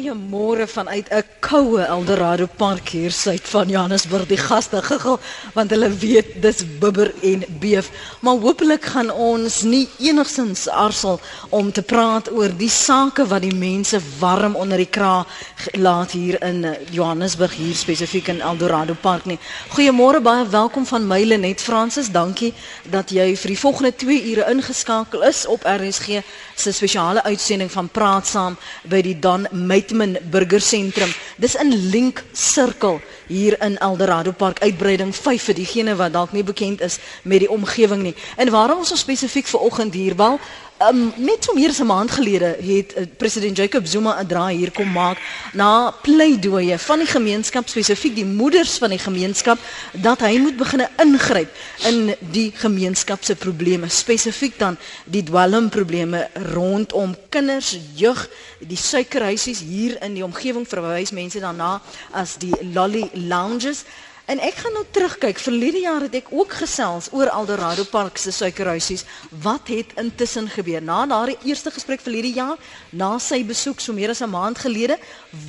Goeiemôre vanuit 'n koue Eldorado Park hier suid van Johannesburg. Die gaste giggel want hulle weet dis bibber en beef. Maar hopelik gaan ons nie enigsins arsel om te praat oor die sake wat die mense warm onder die kraag laat hier in Johannesburg hier spesifiek in Eldorado Park nie. Goeiemôre baie welkom van my Lenet Francis. Dankie dat jy vir die volgende 2 ure ingeskakel is op RSG se spesiale uitsending van Praat Saam by die Don Meitman Burger Sentrum. Dis in Link Circle hier in Eldorado Park uitbreiding 5 vir diegene wat dalk nie bekend is met die omgewing nie. En waarom ons ons spesifiek vir oggend hier wel Um, net so meer as 'n maand gelede het uh, president Jacob Zuma 'n draai hier kom maak na pleidooie van die gemeenskap spesifiek die moeders van die gemeenskap dat hy moet begine ingryp in die gemeenskap se probleme spesifiek dan die dwelmprobleme rondom kinders, jeug, die suikerhuisies hier in die omgewing verwys mense daarna as die lolly lounges En ek gaan nou terugkyk. Verlede jaar het ek ook gesels oor Eldorado Park se suikerhuisies. Wat het intussen gebeur? Na daardie eerste gesprek verlede jaar, na sy besoek so meer as 'n maand gelede,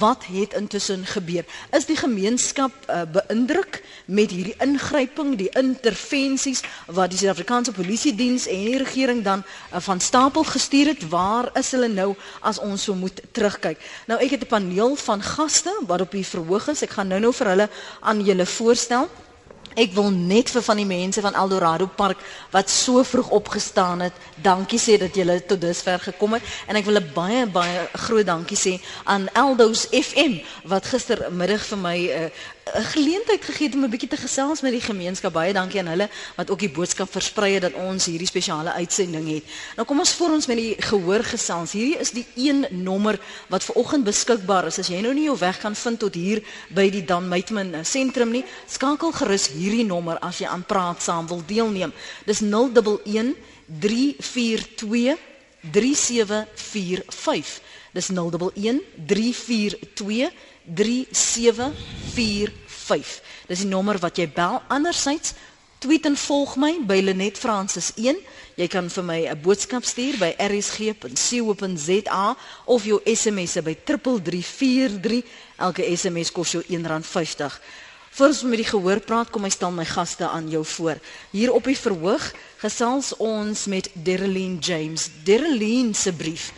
wat het intussen gebeur? Is die gemeenskap uh, beïndruk met hierdie ingryping, die intervensies wat die Suid-Afrikaanse Polisie Diens en die regering dan uh, van stapel gestuur het? Waar is hulle nou as ons so moet terugkyk? Nou ek het 'n paneel van gaste wat op hier verhoog is. Ek gaan nou-nou vir hulle aan julle voor seguros, então Ek wil net vir van die mense van Eldorado Park wat so vroeg opgestaan het, dankie sê dat julle tot dusver gekom het en ek wil 'n baie baie groot dankie sê aan Eldos FM wat gistermiddag vir my 'n uh, geleentheid gegee het om 'n bietjie te gesels met die gemeenskap. Baie dankie aan hulle wat ook die boodskap versprei het dat ons hierdie spesiale uitsending het. Nou kom ons voor ons met die gehoor gesels. Hierdie is die een nommer wat ver oggend beskikbaar is. As jy nou nie jou weg kan vind tot hier by die Dan Meitman sentrum nie, skakel gerus hierdie nommer as jy aan praat saam wil deelneem. Dis 011 342 3745. Dis 011 342 3745. Dis die nommer wat jy bel. Andersins tweet en volg my by Lenet Francis 1. Jy kan vir my 'n boodskap stuur by rsg.co.za of jou SMS by 3343. Elke SMS kos jou R1.50. Voor ons met die gehoor praat, kom ek stel my gaste aan jou voor. Hier op die verhoog gesels ons met Derlene James. Derlene se brief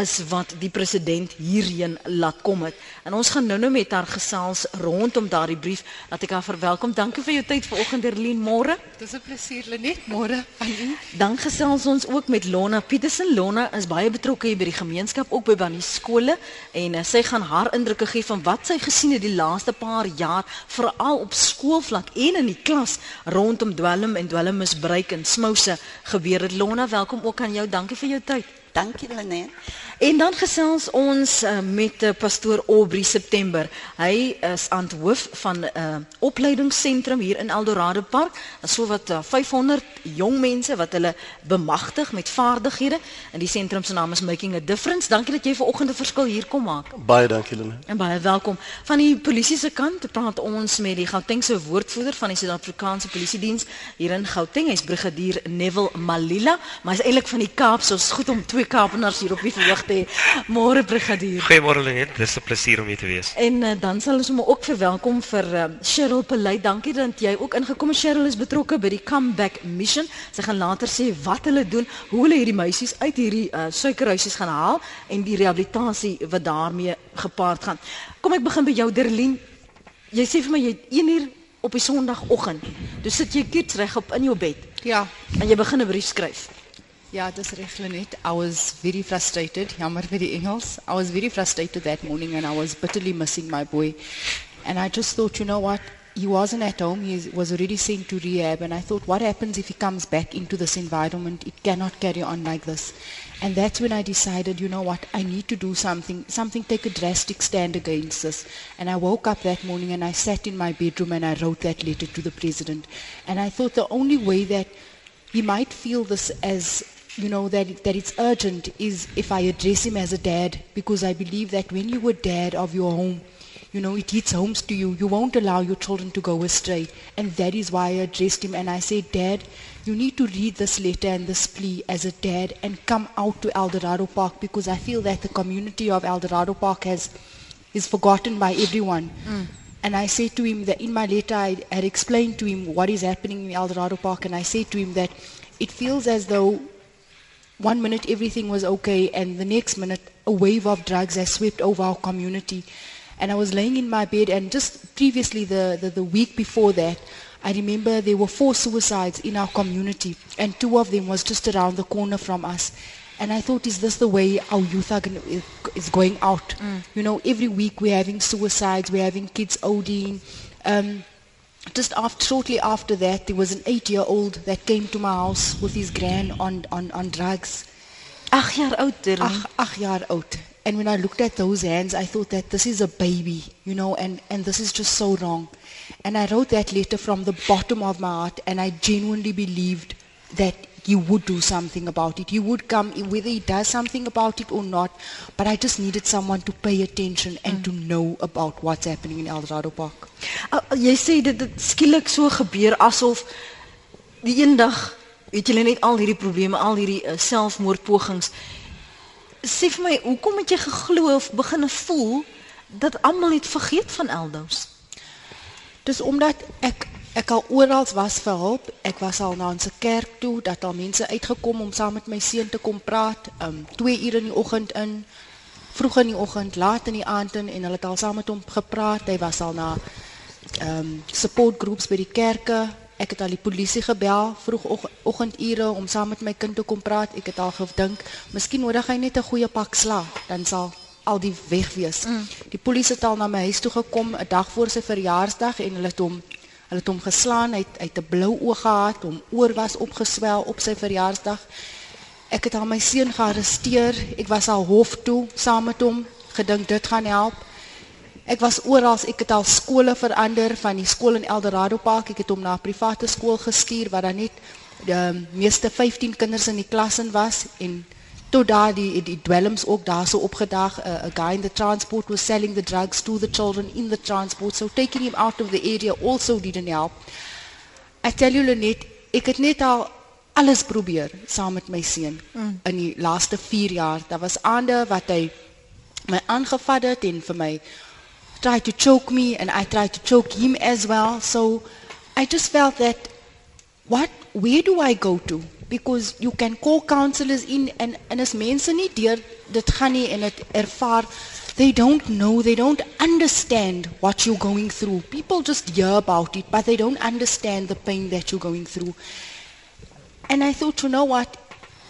is wat die president hierheen laat kom het. En ons gaan nou-nou met haar gesels rondom daardie brief. Laat ek haar verwelkom. Dankie vir jou tyd vanoggend Erlien. Môre. Dis 'n plesier Lenet. Môre aan u. Dan gesels ons ook met Lona Petersen. Lona is baie betrokke hier by die gemeenskap ook by Bannie skole en uh, sy gaan haar indrukke gee van wat sy gesien het die laaste paar jaar veral op skoolvlak en in die klas rondom dwelm en dwelmmisbruik en smouse gebeur het. Lona, welkom ook aan jou. Dankie vir jou tyd. Dankie Lenet. En dan gesels ons uh, met uh, pastoor Aubrey September. Hy is aan die hoof van 'n uh, opleidingsentrum hier in Eldorado Park. Daar's so wat uh, 500 jong mense wat hulle bemagtig met vaardighede en die sentrum se naam is Making a Difference. Dankie dat jy ver oggend 'n verskil hier kom maak. Baie dankie Lene. En baie welkom. Van die polisie se kant praat ons met die Gautengse woordvoerder van die Suid-Afrikaanse Polisie Diens hier in Gauteng. Hy's brigadier Neville Malila, maar hy's eintlik van die Kaap, so is goed om twee Kaapenaars hier op die verhoog te hê. Môre brigadier. Goeiemôre Lenet, dis 'n plesier om hier te wees. En uh, dan sal ons hom ook verwelkom vir uh, Cheryl Pelay. Dankie dat jy ook ingekom het. Cheryl is betrokke by die Comeback Mission. Sy gaan later sê wat hulle doen, hoe hulle hierdie meisies uit hierdie uh, suikerhuisies gaan haal en die rehabilitasie wat daarmee gepaard gaan. Kom ek begin by jou Derlien. Jy sê vir my jy 1 uur op die Sondagoggend. Dus sit jy kids reg op in jou bed. Ja. En jy begin 'n brief skryf. Ja, dis reg Lenet. I was very frustrated. Jammer vir die Engels. I was very frustrated that morning and I was bitterly missing my boy. And I just thought, you know what? He wasn't at home. He was already sent to rehab. And I thought, what happens if he comes back into this environment? It cannot carry on like this. And that's when I decided, you know what, I need to do something, something take a drastic stand against this. And I woke up that morning and I sat in my bedroom and I wrote that letter to the president. And I thought the only way that he might feel this as you know that that it's urgent is if I address him as a dad because I believe that when you were dad of your home You know, it hits homes to you. You won't allow your children to go astray. And that is why I addressed him and I said, Dad, you need to read this letter and this plea as a dad and come out to Eldorado Park because I feel that the community of Eldorado Park has is forgotten by everyone. Mm. And I said to him that in my letter I had explained to him what is happening in Eldorado Park and I said to him that it feels as though one minute everything was okay and the next minute a wave of drugs has swept over our community. And I was laying in my bed and just previously the, the, the week before that, I remember there were four suicides in our community and two of them was just around the corner from us. And I thought, is this the way our youth are gonna, is going out? You know, every week we're having suicides, we're having kids ODing. Um, just after, shortly after that, there was an eight-year-old that came to my house with his gran on, on, on drugs. 8 jaar oud. Ach, ach jaar oud. And when I looked at those hands, I thought that this is a baby, you know, and, and this is just so wrong. And I wrote that letter from the bottom of my heart, and I genuinely believed that he would do something about it. He would come, whether he does something about it or not, but I just needed someone to pay attention and to know about what's happening in El Dorado Park. Uh, jy sê dit het skielik so gebeur asof die eendag het julle net al hierdie probleme, al hierdie uh, selfmoordpogings. Sê vir my, hoekom het jy geglo of begine voel dat almal het vergeet van Eldos? Dis omdat ek ek al oral was vir hulp. Ek was al na 'n se kerk toe dat al mense uitgekom om saam met my seun te kom praat. Um 2 ure in die oggend in, vroeg in die oggend, laat in die aand in en hulle het al saam met hom gepraat. Hy was al na um support groups by die kerke. Ek het al die polisie gebel vroegoggendure om saam met my kind te kom praat. Ek het al gedink, miskien nodig hy net 'n goeie pak slaag, dan sal al die weg wees. Mm. Die polisie het al na my huis toe gekom 'n dag voor sy verjaarsdag en hulle het hom hulle het hom geslaan, hy het, hy het 'n blou oog gehad, hom oor was opgeswel op sy verjaarsdag. Ek het al my seun gearresteer. Ek was al hof toe saam met hom, gedink dit gaan help. Ek was oral, ek het al skole verander van die skool in Eldorado Park. Ek het hom na 'n private skool gestuur waar daar net die meeste 15 kinders in die klas in was en tot daar die die dwelms ook daar so opgedag uh, a guy in the transport was selling the drugs to the children in the transport. So taking him out of the area also didn't help. I tell you Lenet ek het net al alles probeer saam met my seun mm. in die laaste 4 jaar. Daar was aande wat hy my aangevat het en vir my tried to choke me and I tried to choke him as well. So I just felt that what where do I go to because you can call counselors in and as mense nie deur dit gaan nie en dit ervaar they don't know they don't understand what you're going through. People just hear about it but they don't understand the pain that you're going through. And I thought you know what?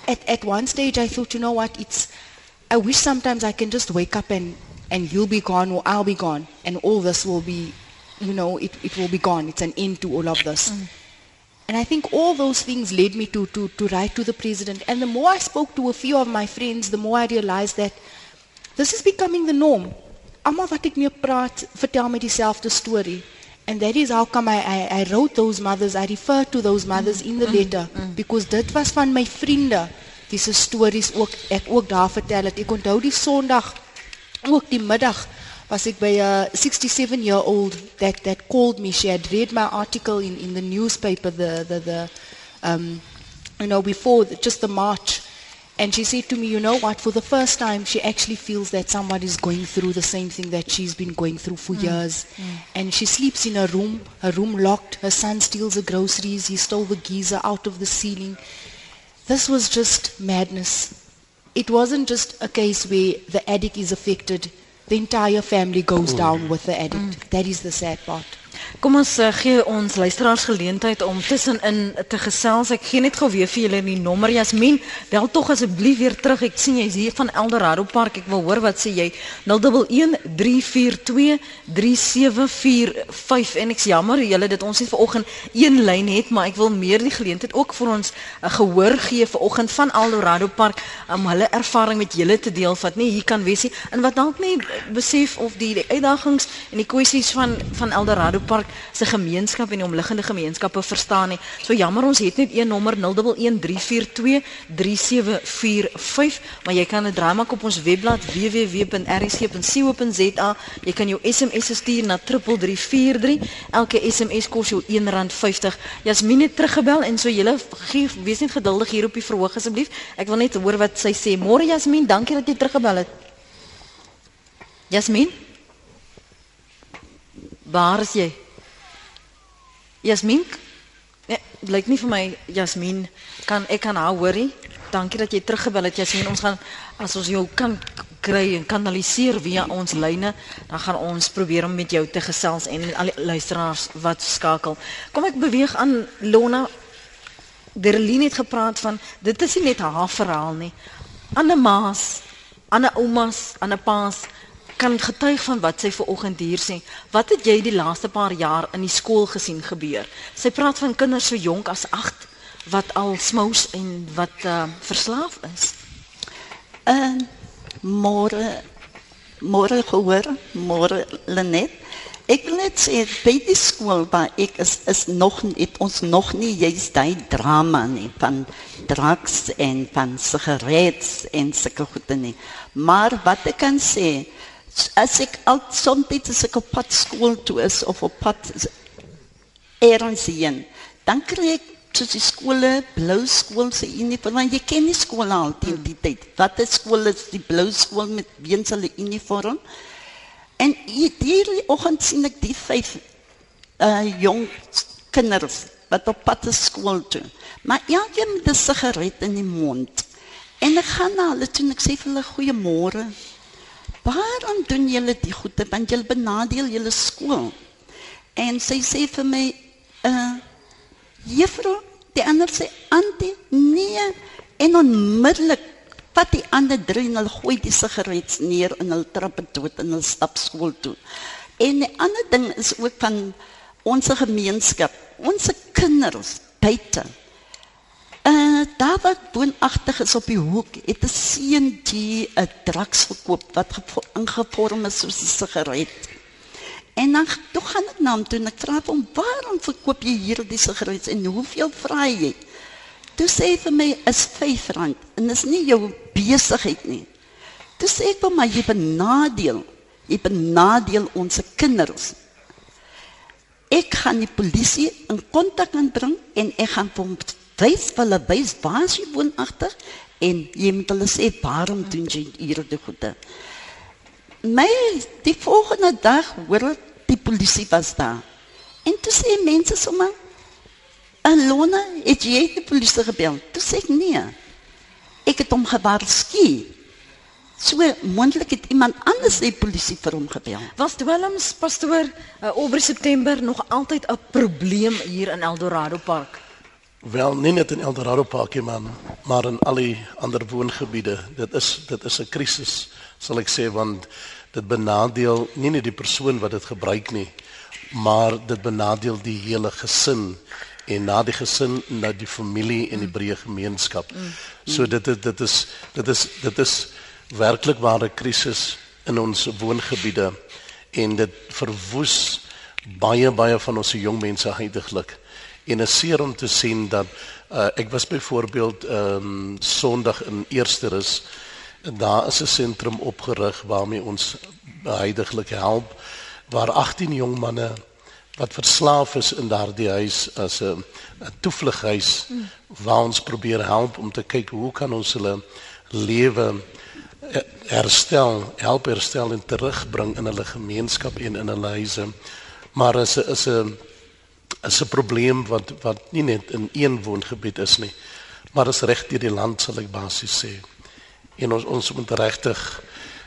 At at one stage I thought you know what? It's I wish sometimes I can just wake up and and you'll be gone or I'll be gone and all this will be you know it it will be gone. It's an end to all of this. Mm. And I think all those things led me to, to, to write to the president. And the more I spoke to a few of my friends, the more I realized that this is becoming the norm. Almal wat ek mee praat, vertel my dieselfde storie. And that is how come I, I, I wrote those mothers, I referred to those mothers mm, in the mm, letter. Mm, mm. Because dit was van my vriende, diese stories ook, ek ook daar vertel het. Ek onthou die sondag, ook die middag, was ek by a 67 year old that that called me. She had read my article in in the newspaper the the the um you know before the, just the march. And she said to me you know what? For the first time she actually feels that someone is going through the same thing that she's been going through for mm. years. mm. and she sleeps in her room her room locked. Her son steals the groceries. He stole the geyser out of the ceiling. This was just madness. It wasn't just a case where the addict is affected the entire family goes down with the addict. That is the sad part. Kom ons uh, gee ons luisteraars geleentheid om tussenin te gesels. Ek gee net gou weer vir julle die nommer. Jasmin, bel tog asseblief weer terug. Ek sien jy's hier van Eldorado Park. Ek wil hoor wat sê jy. 0113423745 en ek's jammer julle dit ons het vanoggend een lyn het, maar ek wil meer die geleentheid ook vir ons uh, gehoor gee vanoggend van Eldorado Park om hulle ervaring met julle te deel wat nie hier kan wees nie en wat dalk nie besef of die, die uitdagings en die kwessies van van Eldorado Park se gemeenskap en die omliggende gemeenskappe verstaan nie. So jammer ons het net een nommer 0113423745, maar jy kan 'n draai maak op ons webblad www.rsg.co.za. Jy kan jou SMS stuur na 3343. Elke SMS kos jou R1.50. Jasmin het teruggebel en so julle gee wees net geduldig hier op die verhoog asseblief. Ek wil net hoor wat sy sê. Môre Jasmin, dankie dat jy teruggebel het. Jasmin? Waar is jy? Jasmin? Nee, lyk nie vir my Jasmin kan ek kan haar hoorie. Dankie dat jy teruggebel het Jasmin. Ons gaan as ons jou kan kry en kanaliseer via ons lyne, dan gaan ons probeer om met jou te gesels en al die luisteraars wat skakel. Kom ek beweeg aan Lona. Derlin het gepraat van dit is nie net haar verhaal nie. Anne Maas, Anne oumas, Anne paas kan getuig van wat sy ver oggend hier sê. Wat het jy die laaste paar jaar in die skool gesien gebeur? Sy praat van kinders so jonk as 8 wat al smous en wat uh, verslaaf is. Uh môre môre gehoor, môre Lenet. Ek wil net sê by die skool waar ek is is nog het ons nog nie jy's daai drama nie van drugs en van sigarette en sulke goede nie. Maar wat ek kan sê as ek al soms as ek op pad skool toe is of op pad ergens heen, dan kry ek soos die skole, blou skool se uniform, want jy ken die skool al teen die tyd. Wat is skool is die blou skool met weens hulle uniform? En hierdie oggend sien ek die vyf uh jong kinders wat op pad is skool toe. Maar elkeen met 'n sigaret in die mond. En ek gaan na hulle toe en ek sê vir hulle goeiemôre. Waarom doen julle die goede? Want julle benadeel julle skool. En sy sê vir my, uh juffrou, die ander sê antie, nee. En onmiddellik vat die ander drie en hulle gooi die sigarette neer en hulle trap dood en hulle stap skool toe. En 'n ander ding is ook van ons gemeenskap, ons kinders buite. Daar wat woonagtig is op die hoek, het 'n seentjie 'n drugs verkoop wat ingevorm is soos 'n sigaret. En dan toe gaan ek na hom toe en ek vra hom, "Waarom verkoop jy hierdie sigarette en hoeveel vra jy?" Toe sê hy vir my, "Is R5 en dis nie jou besigheid nie." Toe sê ek hom, "Maar jy benadeel, jy benadeel ons kinders." Ek gaan die polisie in kontak aanbring en ek gaan hom wys vir hulle wys waar sy woonagtig en jy moet hulle sê waarom doen jy hierdie goede. My die volgende dag hoor die polisie was daar. En toe sê mense sommer Alona, het jy die polisie gebel? Toe sê ek nee. Ek het hom gewaarsku. So mondelik het iemand anders die polisie vir hom gebel. Was dwelms pastoor uh, oor September nog altyd 'n probleem hier in Eldorado Park? Wel, nie net in Eldorado Park man, maar in al die ander woongebiede. Dit is dit is 'n krisis, sal ek sê, want dit benadeel nie net die persoon wat dit gebruik nie, maar dit benadeel die hele gesin. En na die gesin na die familie en die breë gemeenskap. So dit dit dit is dit is dit is werklik ware krisis in ons woongebiede. En dit verwoes baie baie van ons jong mense heidaglik en is seer om te sien dat uh, ek was byvoorbeeld ehm um, Sondag in Eersterus en daar is 'n sentrum opgerig waarmee ons heidaglik help waar 18 jong manne wat verslaaf is in daardie huis as 'n toevlughuis waar ons probeer help om te kyk hoe kan ons hulle lewe herstel, help herstel en terugbring in hulle gemeenskap en in hulle huise. Maar is 'n is 'n is 'n probleem wat wat nie net in een woongebied is nie, maar is reg deur die land sal ek basies sê. En ons ons moet regtig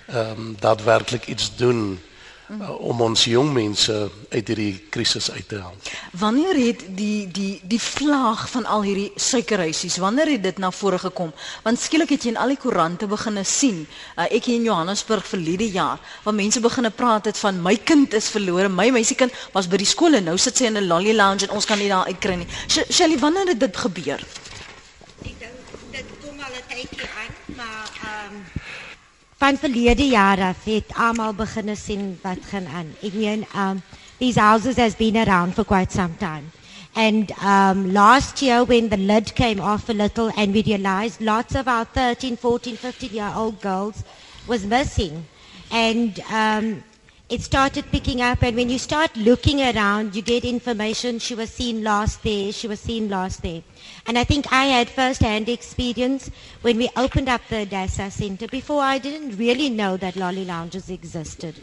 ehm um, daadwerklik iets doen uh, om ons jong mense uit hierdie krisis uit te help. Wanneer het die die die vlaag van al hierdie suikerhuisies, wanneer het dit na vore gekom? Want skielik het jy in al die koerante begine sien. Uh, ek hier in Johannesburg verlede jaar, waar mense begine praat het van my kind is verlore, my meisiekind was by die skool en nou sit sy in 'n lolly lounge en ons kan nie daar uitkry nie. Shelly, wanneer het dit gebeur? Ek dink dit kom al 'n tydjie aan, maar ehm um, van verlede jaar af het almal begin sien wat gaan aan. Ek meen um these houses has been around for quite some time. And um, last year, when the lid came off a little and we realized lots of our 13, 14, 15 year old girls was missing. And um, it started picking up. And when you start looking around, you get information. She was seen last there. She was seen last there. And I think I had first-hand experience when we opened up the DASA Center. Before, I didn't really know that lolly lounges existed.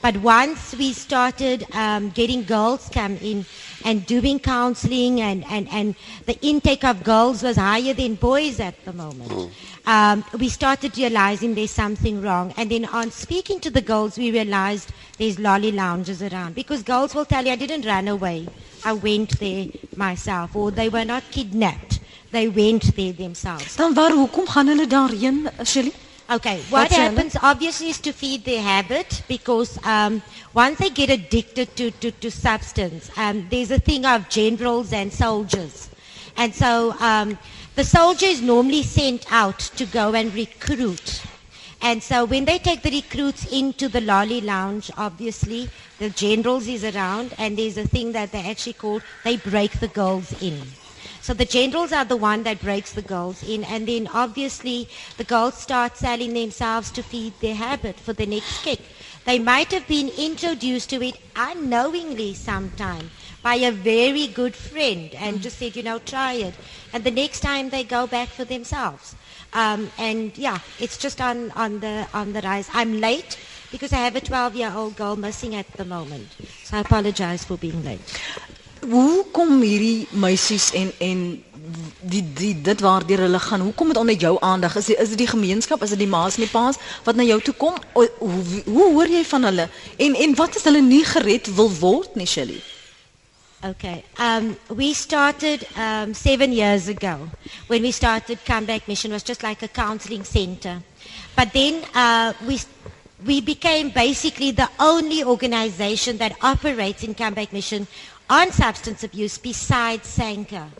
But once we started um, getting girls come in and doing counseling and, and, and the intake of girls was higher than boys at the moment. Um, we started realizing there's something wrong. And then on speaking to the girls, we realized there's lolly lounges around. Because girls will tell you, I didn't run away. I went there myself. Or they were not kidnapped. They went there themselves. Dan waar hoekom gaan hulle daarheen, Shirley? Okay, what happens obviously is to feed their habit because um, once they get addicted to, to, to substance, um, there's a thing of generals and soldiers. And so um, the soldier is normally sent out to go and recruit. And so when they take the recruits into the lolly lounge, obviously the generals is around and there's a thing that they actually call, they break the girls in. So the generals are the one that breaks the girls in, and then obviously the girls start selling themselves to feed their habit for the next kick. They might have been introduced to it unknowingly sometime by a very good friend and just said, you know, try it. And the next time they go back for themselves. Um, and yeah, it's just on, on, the, on the rise. I'm late because I have a 12-year-old girl missing at the moment. So I apologize for being late. Hoe kom hierdie meisies en en die die dit waardeur hulle gaan? Hoe kom dit onder jou aandag? Is dit is dit die gemeenskap, is dit die ma's en die pa's wat na jou toe kom? O, hoe hoe hoor jy van hulle? En en wat as hulle nie gered wil word nie, Shirley? Okay. Um, we started um, seven years ago. When we started Comeback Mission, was just like a counseling center. But then uh, we we became basically the only organization that operates in Comeback Mission on substance abuse besides Sanka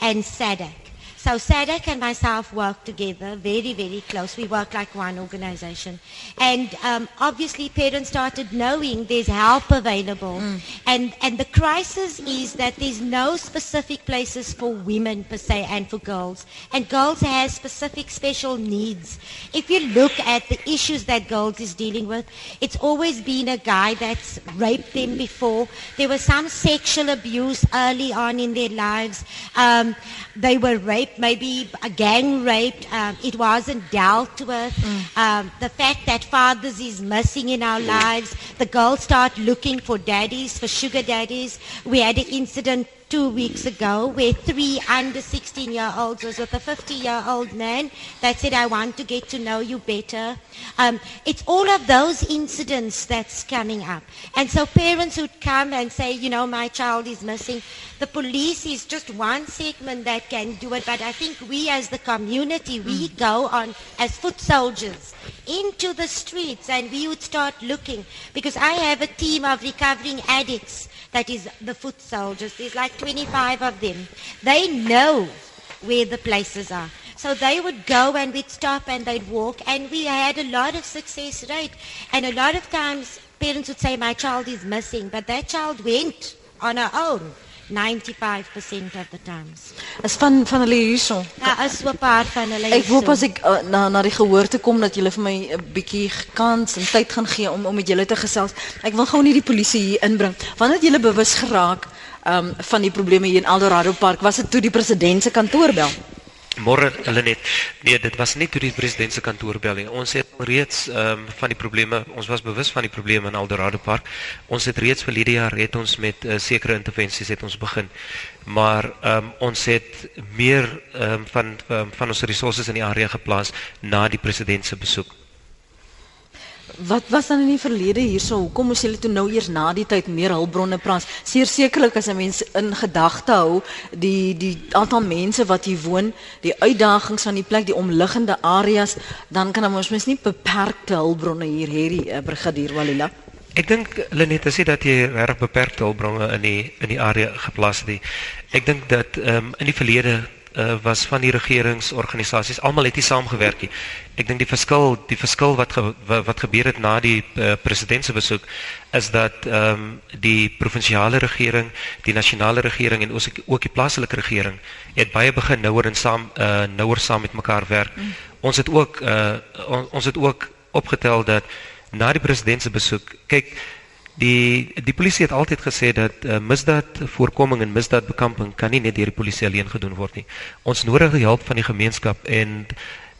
and SADC. So SADC and myself work together very, very close. We work like one organization. And um, obviously parents started knowing there's help available. And, and the crisis is that there's no specific places for women per se and for girls. And girls have specific special needs. If you look at the issues that girls is dealing with, it's always been a guy that's raped them before. There was some sexual abuse early on in their lives. Um, they were raped, maybe a gang raped. Um, it wasn't dealt with. Um, the fact that fathers is missing in our lives. The girls start looking for daddies, for sugar daddies. We had an incident two weeks ago where three under 16 year olds was with a 50 year old man that said, I want to get to know you better. Um, it's all of those incidents that's coming up. And so parents would come and say, you know, my child is missing. The police is just one segment that can do it, but I think we as the community, we go on as foot soldiers into the streets and we would start looking because I have a team of recovering addicts that is the foot soldiers. There's like 25 of them. They know where the places are. So they would go and we'd stop and they'd walk and we had a lot of success rate. And a lot of times parents would say, my child is missing, but that child went on her own 95% of the times. Is van van hulle hierso. Daar is so 'n paar van hulle Ek hoop hierso. as ek uh, na na die gehoor toe kom dat julle vir my 'n bietjie kans en tyd gaan gee om om met julle te gesels. Ek wil gou nie die polisie hier inbring. Wanneer het julle bewus geraak um van die probleme hier in Eldorado Park? Was dit toe die president se kantoor bel? Môre hulle net. Nee, dit was nie toe die president se kantoor bel nie. Ons het reeds ehm um, van die probleme, ons was bewus van die probleme in Eldorado Park. Ons het reeds verlede jaar het ons met uh, sekere intervensies het ons begin. Maar ehm um, ons het meer ehm um, van um, van ons resources in die area geplaas na die president se besoek. Wat was dan in die verlede hierso? Hoekom moes julle toe nou eers na die tyd meer hulpbronne plaas? Seer sekerlik as 'n mens in gedagte hou die die aantal mense wat hier woon, die uitdagings van die plek, die omliggende areas, dan kan ons mens nie beperkte hulpbronne hier hê, die uh, brigadier Walila. Ek dink Lenet sê dat jy regtig beperkte hulpbronne in die in die area geplaas het. Ek dink dat ehm um, in die verlede uh, was van die regeringsorganisasies. Almal het nie saamgewerk nie. Ek dink die verskil, die verskil wat ge, wat gebeur het na die uh, president se besoek is dat ehm um, die provinsiale regering, die nasionale regering en ook ook die plaaslike regering het baie begin nouer en saam uh, nouer saam met mekaar werk. Mm. Ons het ook uh, on, ons het ook opgetel dat na die president se besoek, kyk Die die polisie het altyd gesê dat uh, misdaadvoorkoming en misdaadbekamping kan nie net deur die polisie alleen gedoen word nie. Ons nodig die hulp van die gemeenskap en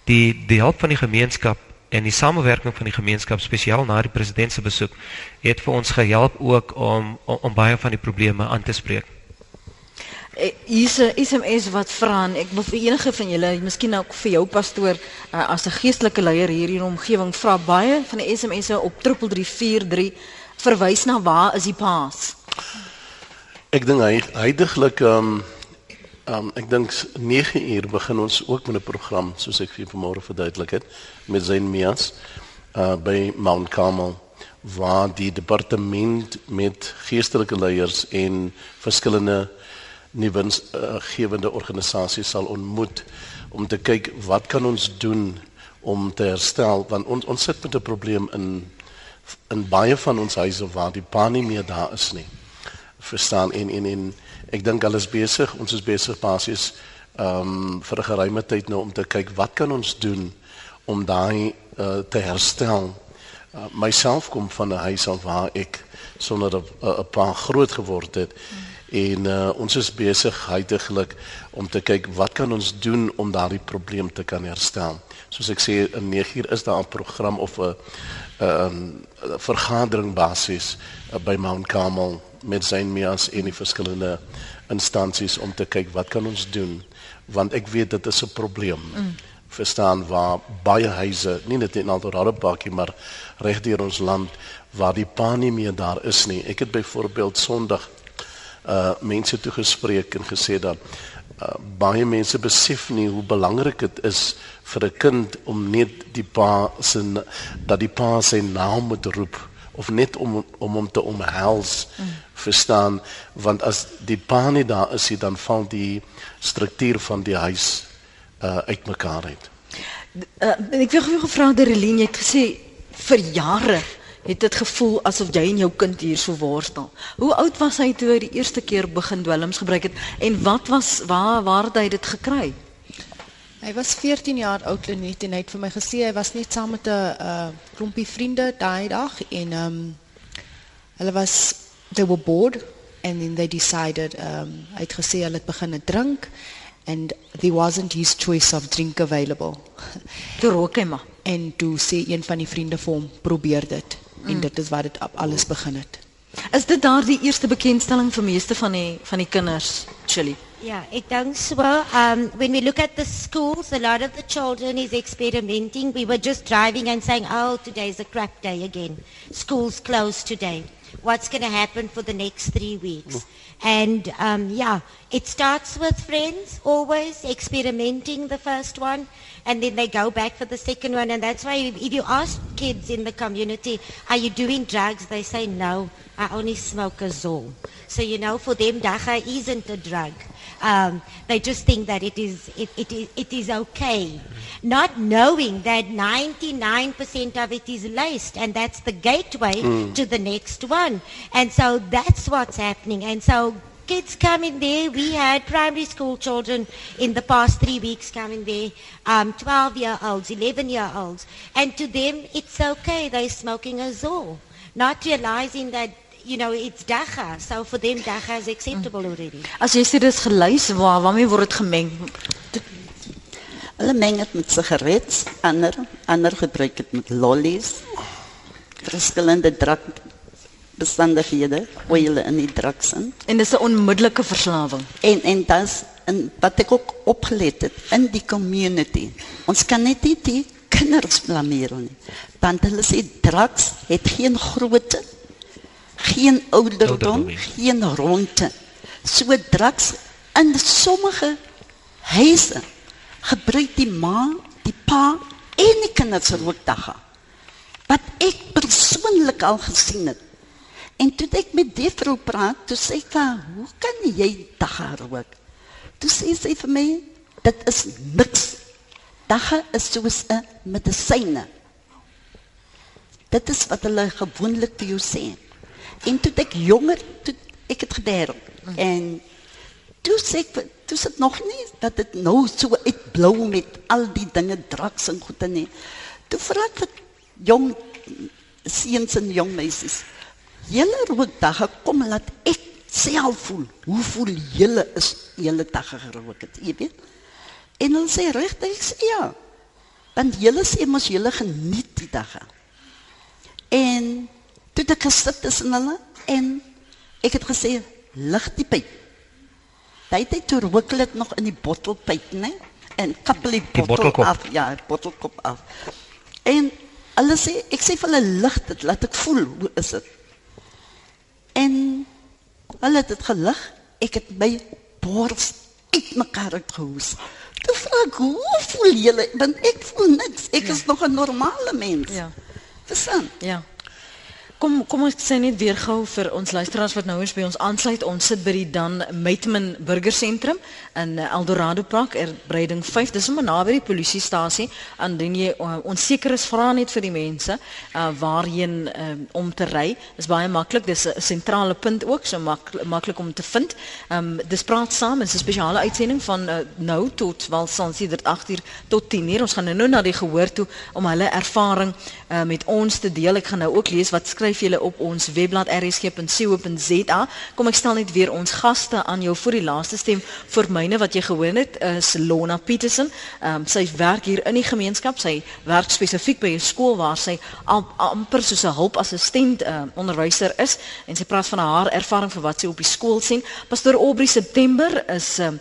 die die hulp van die gemeenskap en die samewerking van die gemeenskap spesiaal na die president se besoek het vir ons gehelp ook om om, om baie van die probleme aan te spreek. Eh, hier's 'n SMS wat vra en ek wil vir enige van julle, miskien ook vir jou pastoor uh, as 'n geestelike leier hier in die omgewing vra baie van die SMS'e op 3343 verwys na waar is die paas? Ek dink hy heidaglik ehm um, ehm um, ek dink 9 uur begin ons ook met 'n program soos ek vir vanmôre verduidelik het met Zain Mias uh by Mount Carmel waar die departement met geestelike leiers en verskillende nuwe uh, gewende organisasies sal ontmoet om te kyk wat kan ons doen om te herstel want ons ons sit met 'n probleem in in baie van ons huise waar die pa nie meer daar is nie. Verstaan en en en ek dink alles besig, ons is besig basies ehm um, vir 'n geruime tyd nou om te kyk wat kan ons doen om daai uh, te herstel. Uh, myself kom van 'n huis af waar ek sonder 'n pa groot geword het. En uh, ons is besig heidaglik om te kyk wat kan ons doen om daardie probleem te kan herstel. Soos ek sê in 9 uur is daar 'n program of 'n ehm vergadering basis uh, by Mount Carmel met Zain Mias en die verskillende instansies om te kyk wat kan ons doen want ek weet dit is 'n probleem. Mm. Verstaan waar baie huise, nie net in Altorado Parkie maar reg deur ons land waar die pa nie meer daar is nie. Ek het byvoorbeeld Sondag uh mense toe gespreek en gesê dat uh, baie mense besef nie hoe belangrik dit is vir 'n kind om net die pa se dat die pa sy naam moet roep of net om om hom te omhels mm. verstaan want as die pa nie daar is nie dan val die struktuur van die huis uh, uitmekaar uit. Uh, ek wil gou gevra dat Relien het gesê vir jare het dit gevoel asof jy en jou kind hier so worstel. Hoe oud was hy toe hy die eerste keer begin dwelms gebruik het en wat was waar waar het hy dit gekry? Hy was 14 jaar oud Lenet en hy het vir my gesê hy was net saam met 'n uh, klompie vriende daai dag en ehm um, hulle was they were bored and then they decided um, hy het gesê hulle het begin drink and there wasn't his choice of drink available. Toe rook hy maar en toe sê een van die vriende vir hom probeer dit mm. en dit is waar dit alles begin het. Is dit daardie eerste bekendstelling vir meeste van die van die kinders, Chili? Yeah, it does well. Um, when we look at the schools, a lot of the children is experimenting. We were just driving and saying, oh, today's a crap day again. School's closed today. What's going to happen for the next three weeks? And um, yeah, it starts with friends, always experimenting the first one, and then they go back for the second one. And that's why if you ask kids in the community, are you doing drugs? They say, no, I only smoke a Zol. So, you know, for them, dacha isn't a drug. Um, they just think that it is, it, it, is, it is okay. Not knowing that 99% of it is laced and that's the gateway mm. to the next one. And so that's what's happening. And so kids coming there. We had primary school children in the past three weeks coming there, um, 12 year olds, 11 year olds. And to them, it's okay. They're smoking a Zor. Not realizing that you know, it's dacha. So for them, dacha is acceptable already. As jy sê dis gelys, waar waarmee word dit gemeng? Hulle meng dit met sigarette, ander ander gebruik dit met lollies. Verskillende drank bestandighede gooi hulle in die drugs in. En dis 'n onmiddellike verslawing. En en dis en wat ek ook opgelet het in die community. Ons kan net nie die kinders blameer nie. Want hulle sê drugs het geen grootte geen ouderdom, geen ronde. So drugs in sommige huise gebruik die ma, die pa en die kinders rook dagga. Wat ek persoonlik al gesien het. En toe ek met die vrou praat, toe sê ek, "Hoe kan jy dagga rook?" Toe sê sy vir my, Dit is niks. Dagga is soos 'n medisyne. Dit is wat hulle gewoonlik vir jou sê. En toe ek jonger, toe ek het gedeel. En toe sê ek vir- toe sit nog nie dat dit nou so uitblou met al die dinge drugs en goede nie. Toe vra ek vir jong seuns en jong meisies. Julle rook dagga kom laat ek self voel. Hoe voel julle is julle dagga gerook het, jy weet? En hulle sê regtig sê ja. Want julle sê mos julle geniet die dagga. En toe ek gesit tussen hulle en ek het gesê lig die pyp. Tyd het toe rook hulle dit nog in die bottelpyp, né? En kappel die bottel bottelkop. af, ja, die bottelkop af. En hulle sê ek sê vir hulle lig dit, laat ek voel hoe is dit. En hulle het dit gelig. Ek het my bors uitmekaar uitgehoes. Toe vra ek, hoe voel julle? Want ek voel niks. Ek is nog 'n normale mens. Ja. Verstaan? Ja. Kom kom ons sê net weer gou vir ons luisteraars wat nou eens by ons aansluit. Ons sit by die Dan Meitman Burger Sentrum in eh, Eldorado Park, Erbreiding 5. Dis sommer naby die polisiestasie. Indien jy uh, onseker is, vra net vir die mense uh, waarheen uh, om te ry. Dis baie maklik. Dis 'n sentrale punt ook, so mak, maklik om te vind. Ehm um, dis praat saam, is 'n spesiale uitsending van uh, nou tot wel sedert 8 uur tot 10 uur. Ons gaan nou, nou na die gehoor toe om hulle ervaring uh, met ons te deel. Ek gaan nou ook lees wat skryf julle op ons webblad rsg.co.za. Kom ek stel net weer ons gaste aan jou vir die laaste stem vir myne wat jy gehoor het is Lona Petersen. Um, sy werk hier in die gemeenskap. Sy werk spesifiek by 'n skool waar sy am, amper soos 'n hulpassistent uh, onderwyser is en sy praat van haar ervaring vir wat sy op die skool sien. Pastor Aubrey September is um,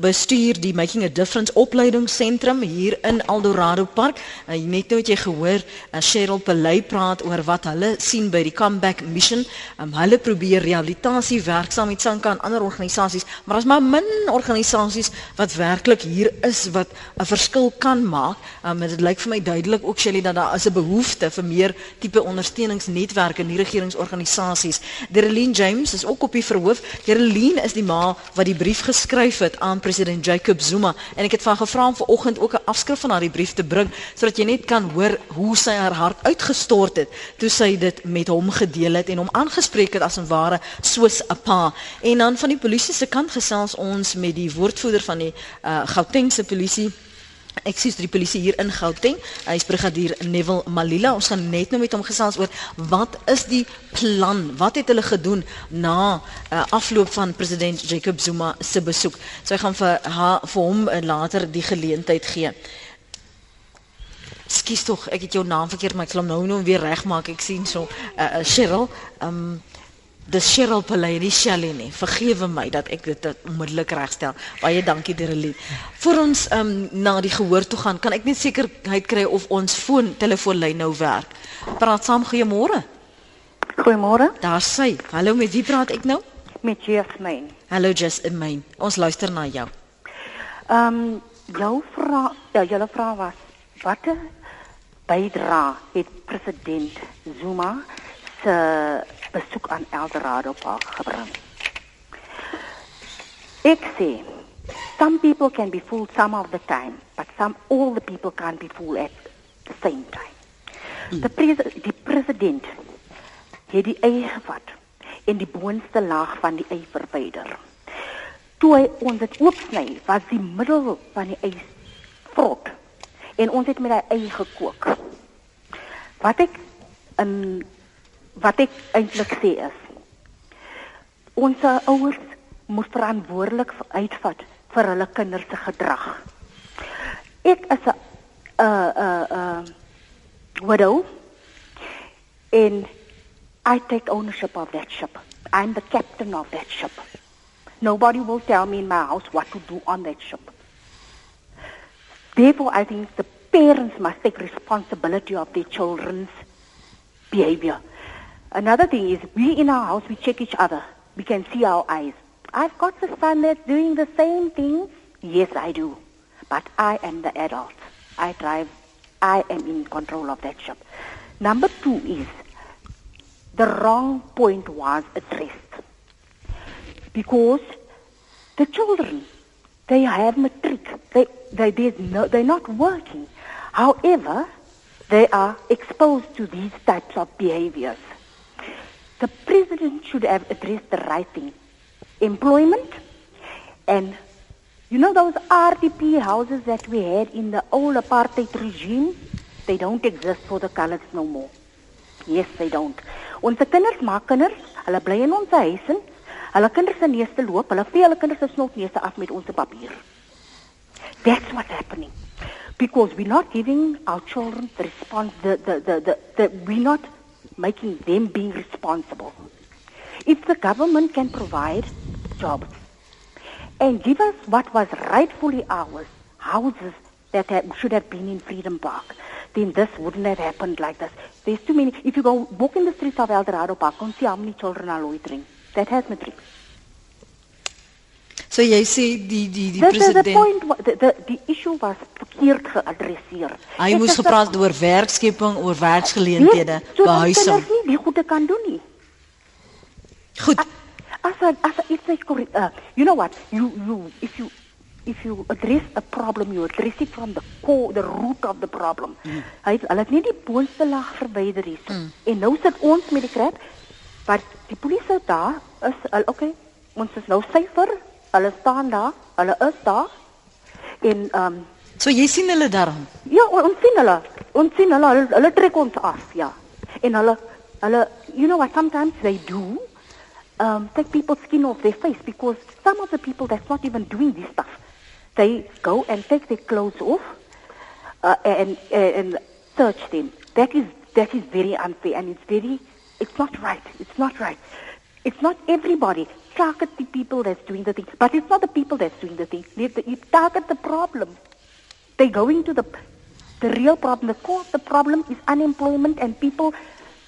bestuur die Making a Difference opleidingsentrum hier in Eldorado Park. Uh, net nou het jy gehoor uh, Cheryl Pelay praat oor wat hulle sien by die Comeback Mission. Um, hulle probeer rehabilitasie werk saam met Sanka en ander organisasies, maar daar's maar min organisasies wat werklik hier is wat 'n verskil kan maak. Um, dit lyk vir my duidelik ook Shelly dat daar is 'n behoefte vir meer tipe ondersteuningsnetwerke in die regeringsorganisasies. Dereline James is ook op die verhoof. Dereline is die ma wat die brief geskryf het aan president Jacob Zuma en ek het van gevra om vanoggend ook 'n afskrif van haar brief te bring sodat jy net kan hoor hoe sy haar hart uitgestort het toe sy dit met hom gedeel het en hom aangespreek het as 'n ware soos 'n pa. En dan van die polisie se kant gesels ons met die woordvoerder van die uh, Gautengse polisie Ek sien die polisie hier in Gauteng. Hy is brigadier Neville Malila. Ons gaan net nou met hom gesels oor wat is die plan? Wat het hulle gedoen na uh, afloop van president Jacob Zuma se besoek? So ek gaan vir haar vir hom uh, later die geleentheid gee. Skus tog, ek het jou naam verkeerd, maar ek sal hom nou nou weer regmaak. Ek sien so uh, uh, Cheryl, ehm um, dis Cheryl Pelay, nie Shelley nie. Vergewe my dat ek dit onmiddellik regstel. Baie dankie Derelie. Voor ons um, na die gehoor toe gaan, kan ek net sekerheid kry of ons foon telefoonlyn nou werk. Praat saam, goeiemôre. Goeiemôre, Daar sy. Hallo, met wie praat ek nou? met Jasmine. Hallo Jasmine. Ons luister na jou. Ehm um, jou vraag, ja, julle vraag was watter bydra het president Zuma se besoek aan Eldorado Park gebring? Ek sê some people can be fooled some of the time, but some all the people can't be fooled at the same time. Die pres die president het die ei gevat en die boonste laag van die ei verwyder. Toe hy ons dit oopsny, was die middel van die ei vrot en ons het met daai ei gekook. Wat ek in wat ek eintlik sê is ons ouers moet verantwoordelik uitvat vir hulle kinders se gedrag. Ek is 'n uh uh uh widow and I take ownership of that ship. I'm the captain of that ship. Nobody will tell me in my house what to do on that ship. Therefore, I think the parents must take responsibility of their children's behavior. Another thing is, we in our house, we check each other. We can see our eyes. I've got a son that's doing the same thing. Yes, I do. But I am the adult. I drive. I am in control of that ship. Number two is, the wrong point was addressed. Because the children They have matric. They, they, there's no, they're not working. However, they are exposed to these types of behaviors. The president should have addressed the right thing. Employment and you know those RDP houses that we had in the old apartheid regime? They don't exist for the colors no more. Yes, they don't. Ons kinders maak kinders, hulle bly in ons huise. Hulle kinders se neus te loop, hulle vee hulle kinders se snotneuse af met ons papier. That's what's happening. Because we're not giving our children the response the the the, the, the we're not making them being responsible. If the government can provide jobs and give us what was rightfully ours, houses that have, should have been in Freedom Park, then this wouldn't have happened like this. There's too many. If you go walk in the streets of El Dorado Park, you see how many children are loitering. That has matric. So jy sê die die die The, the, president point, the, the, the issue was verkeerd geadresseer. hy moes is gepraat oor werkskepping, oor werksgeleenthede, Nee, so behuising. kinders nie die goede kan doen nie. Goed. As as a, it's like, uh, you know what? You, you, if you, if you address a problem, you address it from the core, the root of the problem. Mm. Hy het- hulle het nie die boonste laag verwyder hier. En nou sit ons met die krap, maar die polisie daar is, hulle, okay, ons is nou syfer, hulle staan daar, hulle is daar. En um, So jy sien hulle daarom. Ja, ons sien hulle. Ons sien hulle, hulle, hulle trek ons af, ja. En hulle hulle you know what sometimes they do um take people's skin off their face because some of the people that's not even doing this stuff. They go and take their clothes off uh, and, and and search them. That is that is very unfair and it's very it's not right. It's not right. It's not everybody. Target the people that's doing the thing. But it's not the people that's doing the thing. You target the problem. They're going to the the real problem. The core of the problem is unemployment and people,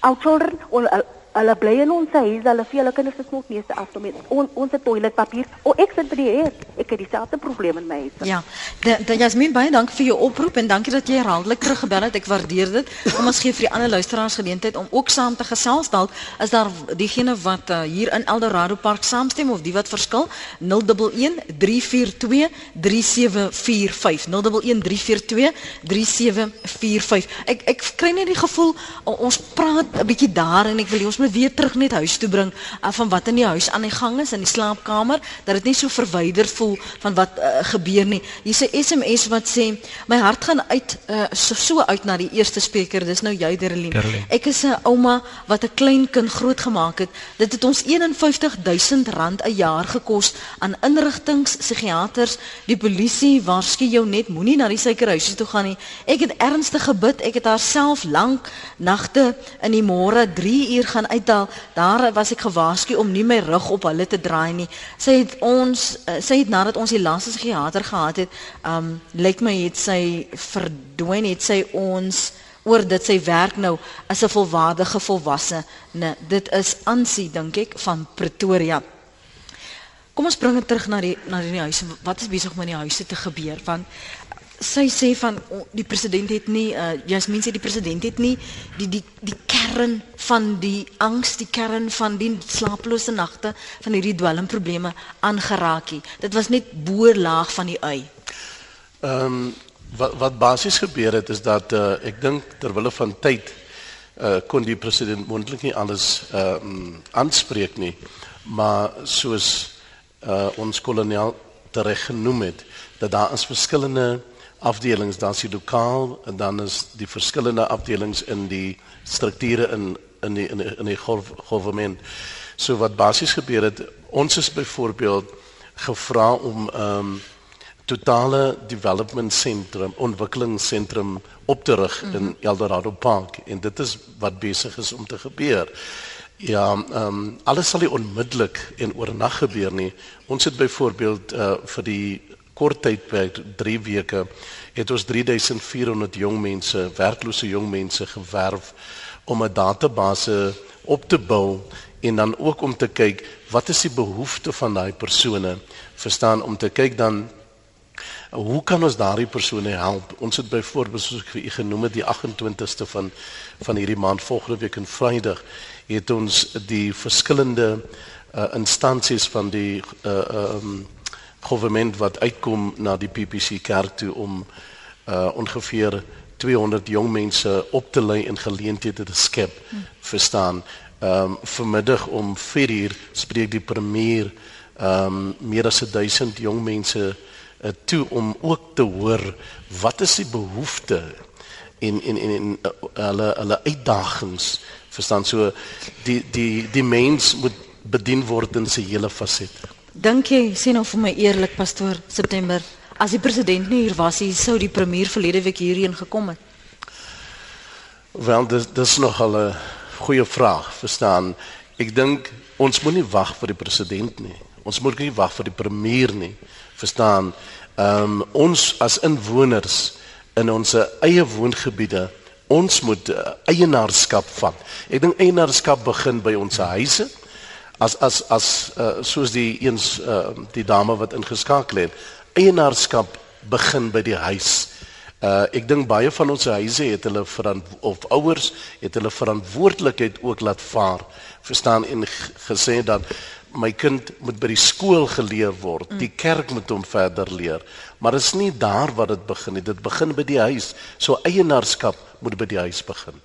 our children, or uh, hulle bly in ons huis, hulle vee hulle kinders se snotneuse af met on, ons toiletpapier. O ek sit by die huis. Ek het dieselfde probleem in my huis. Ja, da, da Jasmin baie dankie vir jou oproep en dankie dat jy herhaaldelik teruggebel het. Ek waardeer dit. Kom ons gee vir die ander luisteraars geleentheid om ook saam te gesels. Dalk is daar diegene wat uh, hier in Eldorado Park saamstem of die wat verskil. 011 342 3745. 011 342 3745. Ek ek kry net die gevoel ons praat 'n bietjie daar en ek wil hê ons moet weer terug net huis toe bring uh, van wat in die huis aan die gang is in die slaapkamer dat dit nie so verwyder voel van wat uh, gebeur nie. Hier's 'n SMS wat sê my hart gaan uit uh, so, so uit na die eerste spreker. Dis nou jy Derelien. Ek is 'n ouma wat 'n klein kind grootgemaak het. Dit het ons 51000 rand 'n jaar gekos aan inrigtings, psigiaters, die polisie waarsku jou net moenie na die suikerhuisie toe gaan nie. Ek het ernstig gebid. Ek het haar self lank nagte in die môre 3 uur gaan uithaal. Daar was ek gewaarsku om nie my rug op hulle te draai nie. Sy het ons uh, sy het nadat ons die laaste psigiater gehad het, um lyk my het sy verdwyn, het sy ons oor dit sy werk nou as 'n volwaardige volwasse. Nee, dit is Ansie dink ek van Pretoria. Kom ons bring dit terug na die na die huise. Wat is besig om in die huise te gebeur? Want sy sê van die president het nie uh, Jasmin sê die president het nie die die die kern van die angs, die kern van die slapelose nagte van hierdie dwelmprobleme aangeraak nie. Dit was net boorlaag van die ui. Ehm um, wat wat basies gebeur het is dat uh, ek dink ter wille van tyd uh, kon die president moontlik nie alles ehm um, aanspreek nie. Maar soos uh, ons kolonel tereg genoem het dat daar is verskillende afdelings, daar's die lokaal en dan is die verskillende afdelings in die strukture in in die in die, in die government. So wat basies gebeur het, ons is byvoorbeeld gevra om ehm um, totale development sentrum, ontwikkelingsentrum op te rig mm -hmm. in Eldorado Park en dit is wat besig is om te gebeur. Ja, ehm um, alles sal nie onmiddellik en oornag gebeur nie. Ons het byvoorbeeld uh vir die kort tydperk 3 weke het ons 3400 jong mense, werklose jong mense gewerf om 'n database op te bou en dan ook om te kyk wat is die behoefte van daai persone? Verstaan om te kyk dan hoe kan ons daardie persone help? Ons het byvoorbeeld soos ek vir u genoem het die 28ste van van hierdie maand volgende week in Vrydag het ons die verskillende uh, instansies van die uh, um, government wat uitkom na die PPC kerk toe om uh ongeveer 200 jong mense op te lei en geleenthede te skep hmm. verstaan ehm um, vanmiddag om 4 uur spreek die premier ehm um, meer as 1000 jong mense uh, toe om ook te hoor wat is die behoefte en en en, en uh, hulle hulle uitdagings verstaan so die die die mens moet bedien word in sy hele fasette Dink jy sê nou vir my eerlik pastoor September as die president nie hier was nie sou die premier verlede week hierheen gekom het? Wel dis dis nog al 'n goeie vraag, verstaan. Ek dink ons moet nie wag vir die president nie. Ons moet nie wag vir die premier nie. Verstaan? Ehm um, ons as inwoners in ons eie woongebiede, ons moet uh, eienaarskap vat. Ek dink eienaarskap begin by ons huise as as as uh, soos die eens uh, die dame wat ingeskakel het eienaarskap begin by die huis. Uh ek dink baie van ons huise het hulle of ouers het hulle verantwoordelikheid ook laat vaar. Verstaan en gesê dat my kind moet by die skool geleer word. Die kerk moet hom verder leer. Maar dit is nie daar wat dit begin nie. Dit begin by die huis. So eienaarskap moet by die huis begin.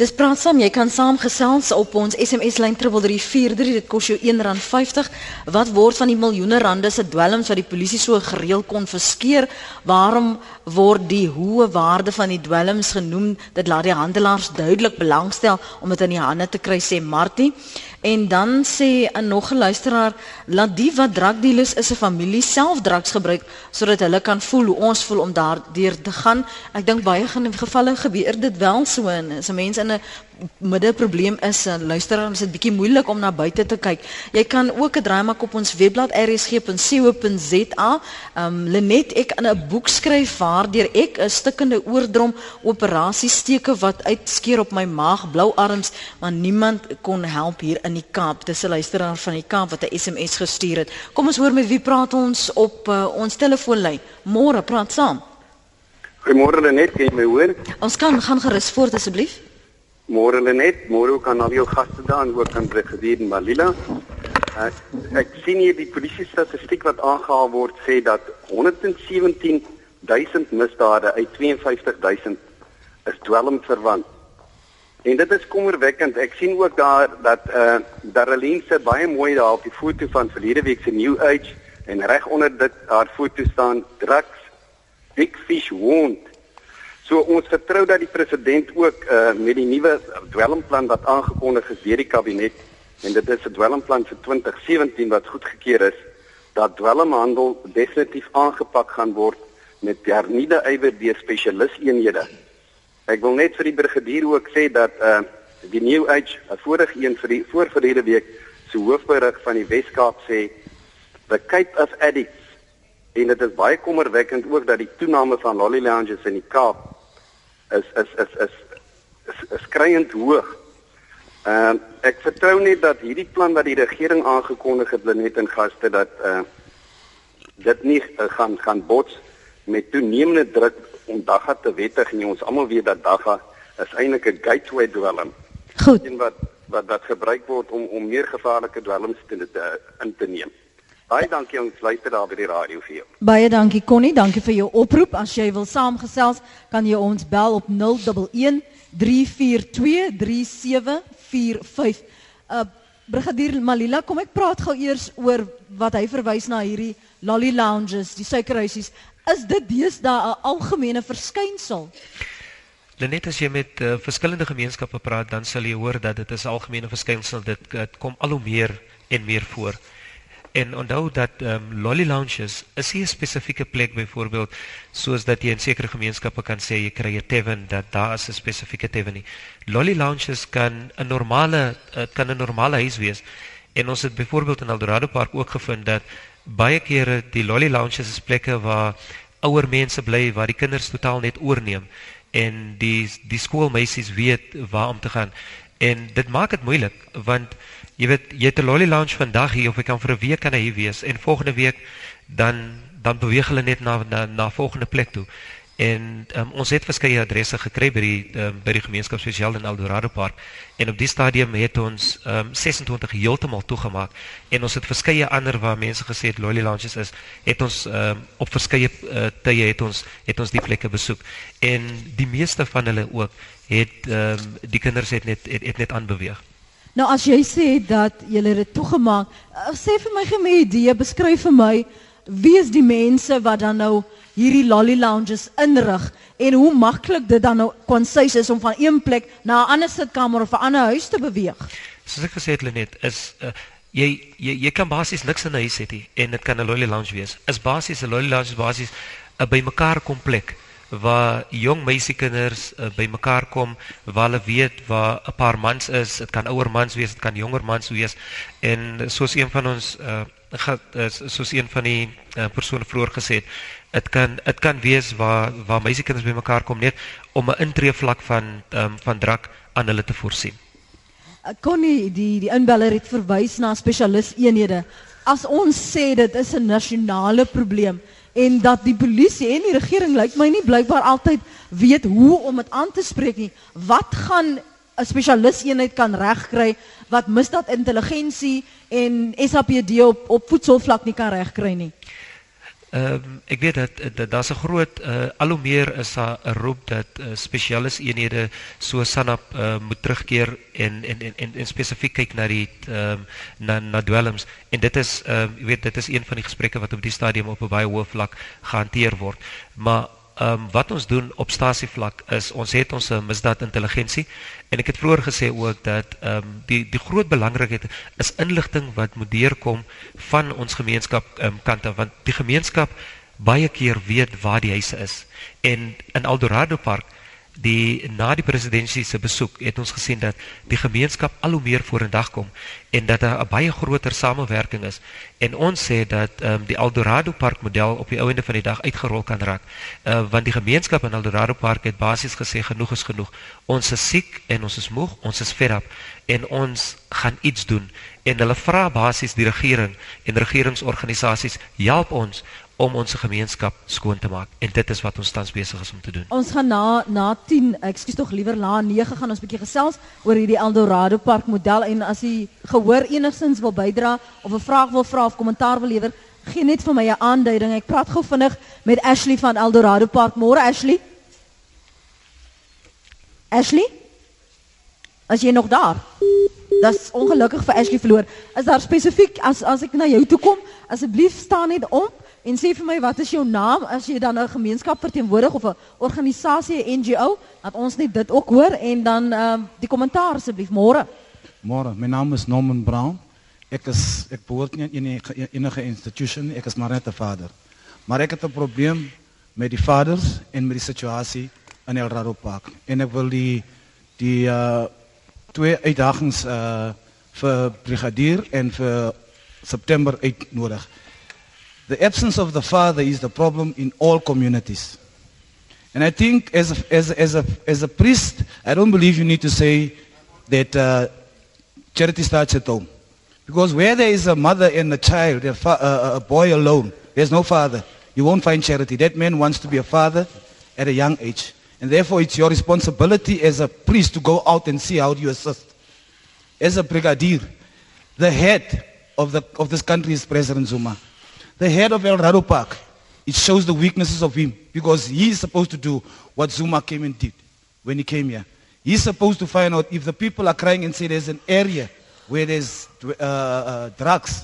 Dis praat saam, jy kan saamgesels op ons SMS lyn 3343, dit kos jou R1.50. Wat word van die miljoene rande se dwelms wat die polisie so gereeld konfiskeer? Waarom word die hoë waarde van die dwelms genoem? Dit laat die handelaars duidelik belangstel om dit in die hande te kry, sê Martie. En dan sê 'n nog 'n luisteraar, laat die wat drakdealers is 'n familie self drugs gebruik sodat hulle kan voel hoe ons voel om daardeur te gaan. Ek dink baie gevalle gebeur dit wel so en as 'n mens in 'n middeprobleem is, uh, luisteraar, is dit bietjie moeilik om na buite te kyk. Jy kan ook 'n draai maak op ons webblad rsg.co.za. Ehm um, Lenet ek in 'n boek skryf waardeur ek 'n stikkende oordrom operasie steke wat uitskeer op my maag, blou arms, maar niemand kon help hier in die Kaap. Dis 'n luisteraar van die Kaap wat 'n SMS gestuur het. Kom ons hoor met wie praat ons op uh, ons telefoonlyn. Môre praat saam. Goeiemôre Lenet, kan jy my hoor? Ons kan gaan gerus voort asseblief. Môre Lenet, môre ook aan al jou gaste daar en ook aan Brigadier Malila. Uh, ek sien hier die polisie statistiek wat aangehaal word sê dat 117 000 misdade uit 52 000 is dwelm verwant. En dit is kommerwekkend. Ek sien ook daar dat eh uh, Darlene se baie mooi daar op die foto van verlede week se New Age en reg onder dit haar foto staan drugs big fish won't So ons vertrou dat die president ook uh, met die nuwe dwelmplan wat aangekondig is deur die kabinet en dit is 'n dwelmplan vir 2017 wat goedgekeur is dat dwelmhandel definitief aangepak gaan word met hernieude ywer deur spesialiseenhede. Ek wil net vir die brigadier ook sê dat uh die New Age, 'n vorige een vir die voorverlede week se hoofberig van die Wes-Kaap sê the Cape of Addicts en dit is baie kommerwekkend ook dat die toename van lolly lounges in die Kaap is is is is is, is skreiend hoog. Ehm uh, ek vertrou net dat hierdie plan wat die regering aangekondig het net in gaste dat uh dit nie uh, gaan gaan bots met toenemende druk om dagga te wettig nie. Ons almal weet dat dagga is eintlik 'n gateway dwelm. Goed. En wat wat wat gebruik word om om meer gevaarlike dwelms te, te in te neem. Baie dankie ons luister daar by die radio vir jou. Baie dankie Connie, dankie vir jou oproep. As jy wil saamgesels, kan jy ons bel op 011 342 3745. Uh Brigadier Malila, kom ek praat gou eers oor wat hy verwys na hierdie lolly lounges, die suikerhuisies. Is dit deesdae 'n algemene verskynsel? Net as jy met uh, verskillende gemeenskappe praat, dan sal jy hoor dat dit 'n algemene verskynsel dit, dit kom al hoe meer en meer voor. En onthou dat um, lolly lounges is nie 'n spesifieke plek byvoorbeeld soos dat jy in sekere gemeenskappe kan sê jy kry 'n tavern dat daar is 'n spesifieke tavern nie. Lolly lounges kan 'n normale dit kan 'n normale huis wees. En ons het byvoorbeeld in Eldorado Park ook gevind dat baie kere die lolly lounges is plekke waar ouer mense bly waar die kinders totaal net oorneem en die die skoolmeisies weet waar om te gaan. En dit maak dit moeilik want jy weet jy het 'n lolly lounge vandag hier of ek kan vir 'n week kan hier wees en volgende week dan dan beweeg hulle net na na na volgende plek toe. En um, ons het verskeie adresse gekry by die um, by die gemeenskap spesiaal in Eldorado Park en op die stadium het ons um, 26 heeltemal toegemaak en ons het verskeie ander waar mense gesê het lolly lounges is, het ons um, op verskeie uh, tye het ons het ons die plekke besoek en die meeste van hulle ook het um, die kinders het net het, het net aanbeweeg. Nou as jy sê dat jy dit toegemaak, uh, sê vir my gee my idee, beskryf vir my wie is die mense wat dan nou hierdie lolly lounges inrig en hoe maklik dit dan nou konsuis is om van een plek na 'n ander sitkamer of 'n ander huis te beweeg. Soos ek gesê het Lenet, is uh, jy jy jy kan basies niks in 'n huis hê en dit kan 'n lolly lounge wees. Is basies 'n lolly lounge basies 'n bymekaar komplek waar jong meisiekinders uh, bymekaar kom waar hulle weet waar 'n paar mans is. Dit kan ouer mans wees dit kan jonger mans wees. En soos een van ons uh, soos een van die uh, persone vroeër gesê het dit kan dit kan wees waar waar meisiekinders bymekaar kom net om 'n intree vlak van um, van drak aan hulle te voorsien. Connie die die inbeller het verwys na spesialis eenhede. As ons sê dit is 'n nasionale probleem en dat die polisie en die regering lyk my nie blykbaar altyd weet hoe om dit aan te spreek nie. Wat gaan 'n spesialis eenheid kan regkry wat misdaad intelligensie en SAPD op op voedselvlak nie kan regkry nie? Ehm um, ek weet dat, dat daar's 'n groot uh, al hoe meer is daar 'n roep dat uh, spesialis eenhede so Sanap uh, moet terugkeer en en en en, en spesifiek kyk na die ehm um, na na dwelms en dit is ehm um, jy weet dit is een van die gesprekke wat op die stadium op 'n baie hoë vlak gehanteer word. Maar um, wat ons doen op stasievlak is ons het ons misdaad intelligensie en ek het vroeër gesê ook dat um, die die groot belangrikheid is inligting wat moet deurkom van ons gemeenskap ehm um, kante want die gemeenskap baie keer weet waar die huise is. En in Eldorado Park die na die presidentsie se besoek het ons gesien dat die gemeenskap al hoe meer vorendag kom en dat daar 'n baie groter samewerking is. En ons sê dat um, die Eldorado Park model op die einde van die dag uitgerol kan raak. Uh, want die gemeenskap in Eldorado Park het basies gesê genoeg is genoeg. Ons is siek en ons is moeg ons is fed up en ons gaan iets doen. En hulle vra basies die regering en regeringsorganisasies help ons om ons gemeenskap skoon te maak en dit is wat ons tans besig is om te doen. Ons gaan na na 10, ekskuus tog liewer na 9 gaan ons bietjie gesels oor hierdie Eldorado Park model en as jy gehoor enigsins wil bydra of 'n vraag wil vra of kommentaar wil lewer, gee net vir my 'n aanduiding. Ek praat gou vinnig met Ashley van Eldorado Park. Môre Ashley. Ashley? As jy nog daar? Dis ongelukkig vir Ashley verloor. Is daar spesifiek as as ek na jou toe kom, asseblief staan net op. En sê vir wat is jou naam as jy dan 'n gemeenskap verteenwoordig of 'n organisasie, 'n NGO, dat ons net dit ook hoor en dan uh, die kommentaar asseblief môre. Môre, my naam is Norman Brown. Ek is ek behoort nie in enige, enige institution, ek is maar net 'n vader. Maar ek het 'n probleem met die vaders en met die situasie in El Rado Park. En ek wil die die uh twee uitdagings uh vir brigadier en vir September uitnodig. The absence of the father is the problem in all communities. And I think as a, as, as, a, as a priest, I don't believe you need to say that uh, charity starts at home. Because where there is a mother and a child, a, uh, a boy alone, there's no father. You won't find charity. That man wants to be a father at a young age. And therefore, it's your responsibility as a priest to go out and see how you assist. As a brigadier, the head of, the, of this country is President Zuma the head of El Rado Park, it shows the weaknesses of him because he is supposed to do what Zuma came and did when he came here. He's supposed to find out if the people are crying and say there's an area where there's uh, uh, drugs.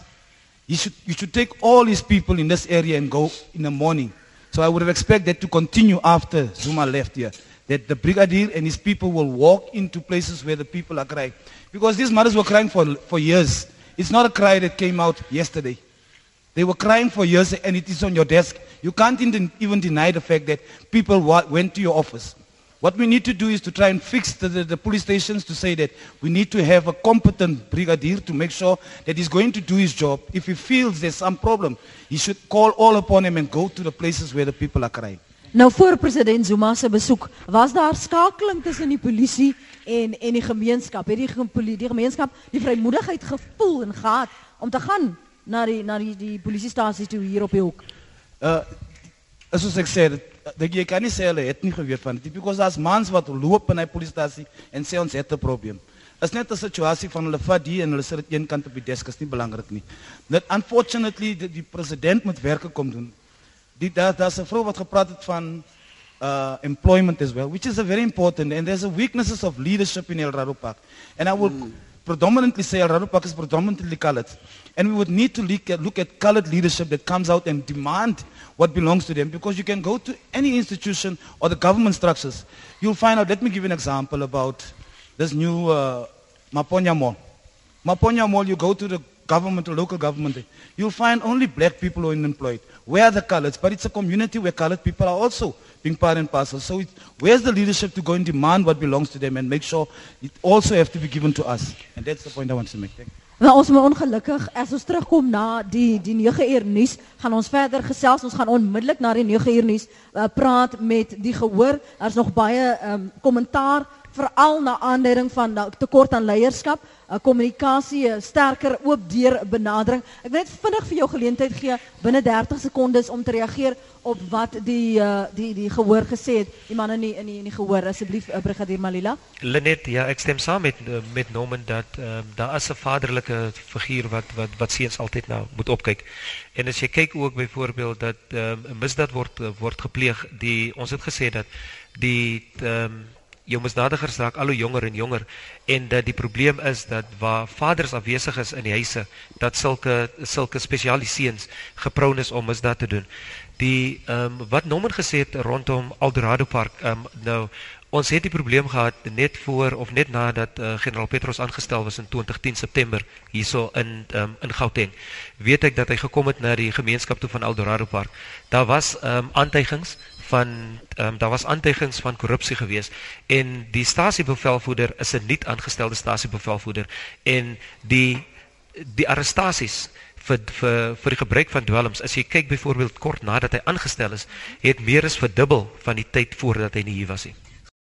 You should, you should take all these people in this area and go in the morning. So I would have expected that to continue after Zuma left here. That the brigadier and his people will walk into places where the people are crying. Because these mothers were crying for, for years. It's not a cry that came out yesterday. They were crying for years and it is on your desk. You can't even deny the fact that people went to your office. What we need to do is to try and fix the, the, the, police stations to say that we need to have a competent brigadier to make sure that he's going to do his job. If he feels there's some problem, he should call all upon him and go to the places where the people are crying. Nou voor president Zuma se besoek, was daar skakeling tussen die polisie en en die gemeenskap? Het die, die gemeenskap die vrymoedigheid gevoel en gehad om te gaan na die na die die polisiestasie toe hier op die hoek. Uh soos ek sê, dat jy kan nie sê hulle het nie geweet van dit because daar's mans wat loop in hy polisiestasie en sê ons het 'n probleem. Is net 'n situasie van hulle vat die en hulle sit dit een kant op die desk is nie belangrik nie. Net unfortunately die, die president moet werke kom doen. Die daar daar's 'n vrou wat gepraat het van uh, employment as well, which is a very important and there's a weaknesses of leadership in El Rado Park. And I will mm. predominantly say El Rado Park is predominantly colored. And we would need to look at, look at colored leadership that comes out and demand what belongs to them because you can go to any institution or the government structures. You'll find out, let me give you an example about this new uh, Maponya Mall. Maponya Mall, you go to the government or local government, you'll find only black people who are employed. Where are the coloreds? But it's a community where colored people are also being part and parcel. So it's, where's the leadership to go and demand what belongs to them and make sure it also have to be given to us? And that's the point I want to make. You. Nou ons moet ongelukkig as ons terugkom na die die 9 uur nuus, gaan ons verder gesels. Ons gaan onmiddellik na die 9 uur nuus uh, praat met die gehoor. Daar's nog baie ehm um, kommentaar veral na aanleiding van na tekort aan leierskap, 'n kommunikasie, 'n sterker oop deur benadering. Ek wil net vinnig vir jou geleentheid gee binne 30 sekondes om te reageer op wat die uh, die die gehoor gesê het. Die man in die in die, in die gehoor asseblief uh, Brigadier Malila. Lenet, ja, ek stem saam met uh, met Norman dat uh, daar is 'n vaderlike figuur wat wat wat seuns altyd nou moet opkyk. En as jy kyk ook byvoorbeeld dat 'n uh, misdaad word uh, word gepleeg, die ons het gesê dat die ehm um, jou misdadigers raak al hoe jonger en jonger en dat die probleem is dat waar vaders afwesig is in die huise dat sulke sulke spesialiseuns geproon is om misdaad te doen. Die ehm um, wat Nommer gesê het rondom Eldorado Park ehm um, nou ons het die probleem gehad net voor of net nadat uh, generaal Petros aangestel was in 2010 September hierso in um, in Gauteng. Weet ek dat hy gekom het na die gemeenskap toe van Eldorado Park. Daar was ehm um, aantuigings van ehm um, daar was aantuigings van korrupsie geweest en die stasiebevelvoerder is 'n nuut aangestelde stasiebevelvoerder en die die arrestasies vir vir vir die gebruik van dwelms as jy kyk byvoorbeeld kort nadat hy aangestel is het meer as verdubbel van die tyd voordat hy nie hier was nie